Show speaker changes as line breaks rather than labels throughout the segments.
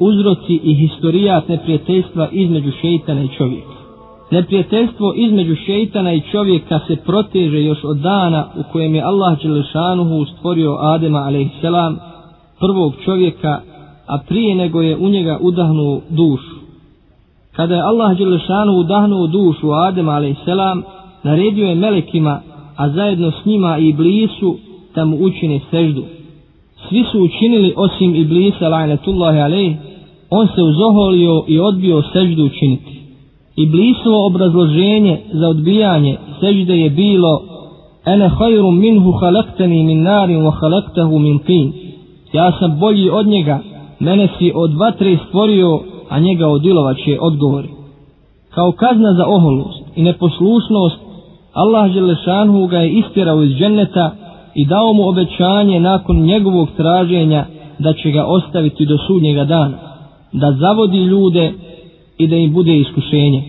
uzroci i historijat neprijateljstva između šeitana i čovjeka. Neprijateljstvo između šeitana i čovjeka se proteže još od dana u kojem je Allah Đelešanuhu stvorio Adema a.s. prvog čovjeka, a prije nego je u njega udahnuo dušu. Kada je Allah Đelešanuhu udahnuo dušu Adema a.s. naredio je melekima, a zajedno s njima i blisu, da mu učine seždu. Svi su učinili osim Iblisa, la'natullahi alaih, on se uzoholio i odbio seždu učiniti. Iblisovo obrazloženje za odbijanje sežde je bilo Ene hajrum minhu halaktani min narin wa halaktahu min tin. Ja sam bolji od njega, mene si od vatre stvorio, a njega od ilovače odgovori. Kao kazna za oholost i neposlušnost, Allah Želešanhu ga je istjerao iz dženneta i dao mu obećanje nakon njegovog traženja da će ga ostaviti do sudnjega dana, da zavodi ljude i da im bude iskušenje.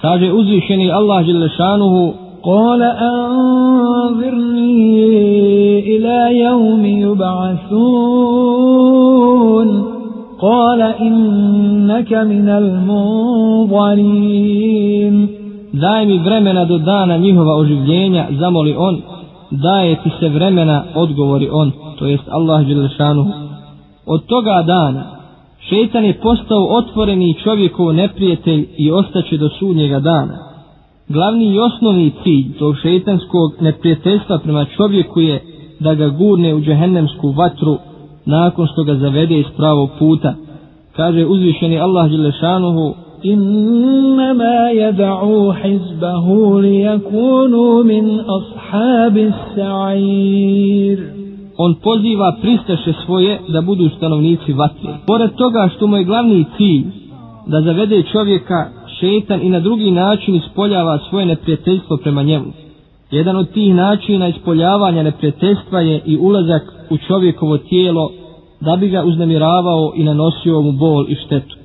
Kaže uzvišeni Allah Želešanuhu,
قال أنظرني إلى يوم يبعثون قال إنك من المنظرين
Daj mi vremena do dana njihova oživljenja, zamoli on, daje ti se vremena, odgovori on, to jest Allah Đelešanu. Od toga dana, šeitan je postao otvoreni čovjekov neprijatelj i ostaće do sudnjega dana. Glavni i osnovni cilj tog šeitanskog neprijateljstva prema čovjeku je da ga gurne u džehennemsku vatru nakon što ga zavede iz pravog puta. Kaže uzvišeni Allah Đelešanuhu,
إنما يدعو حزبه ليكونوا من أصحاب السعير
On poziva pristaše svoje da budu stanovnici vatre. Pored toga što mu je glavni cilj da zavede čovjeka, šetan i na drugi način ispoljava svoje neprijateljstvo prema njemu. Jedan od tih načina ispoljavanja neprijateljstva je i ulazak u čovjekovo tijelo da bi ga uznemiravao i nanosio mu bol i štetu.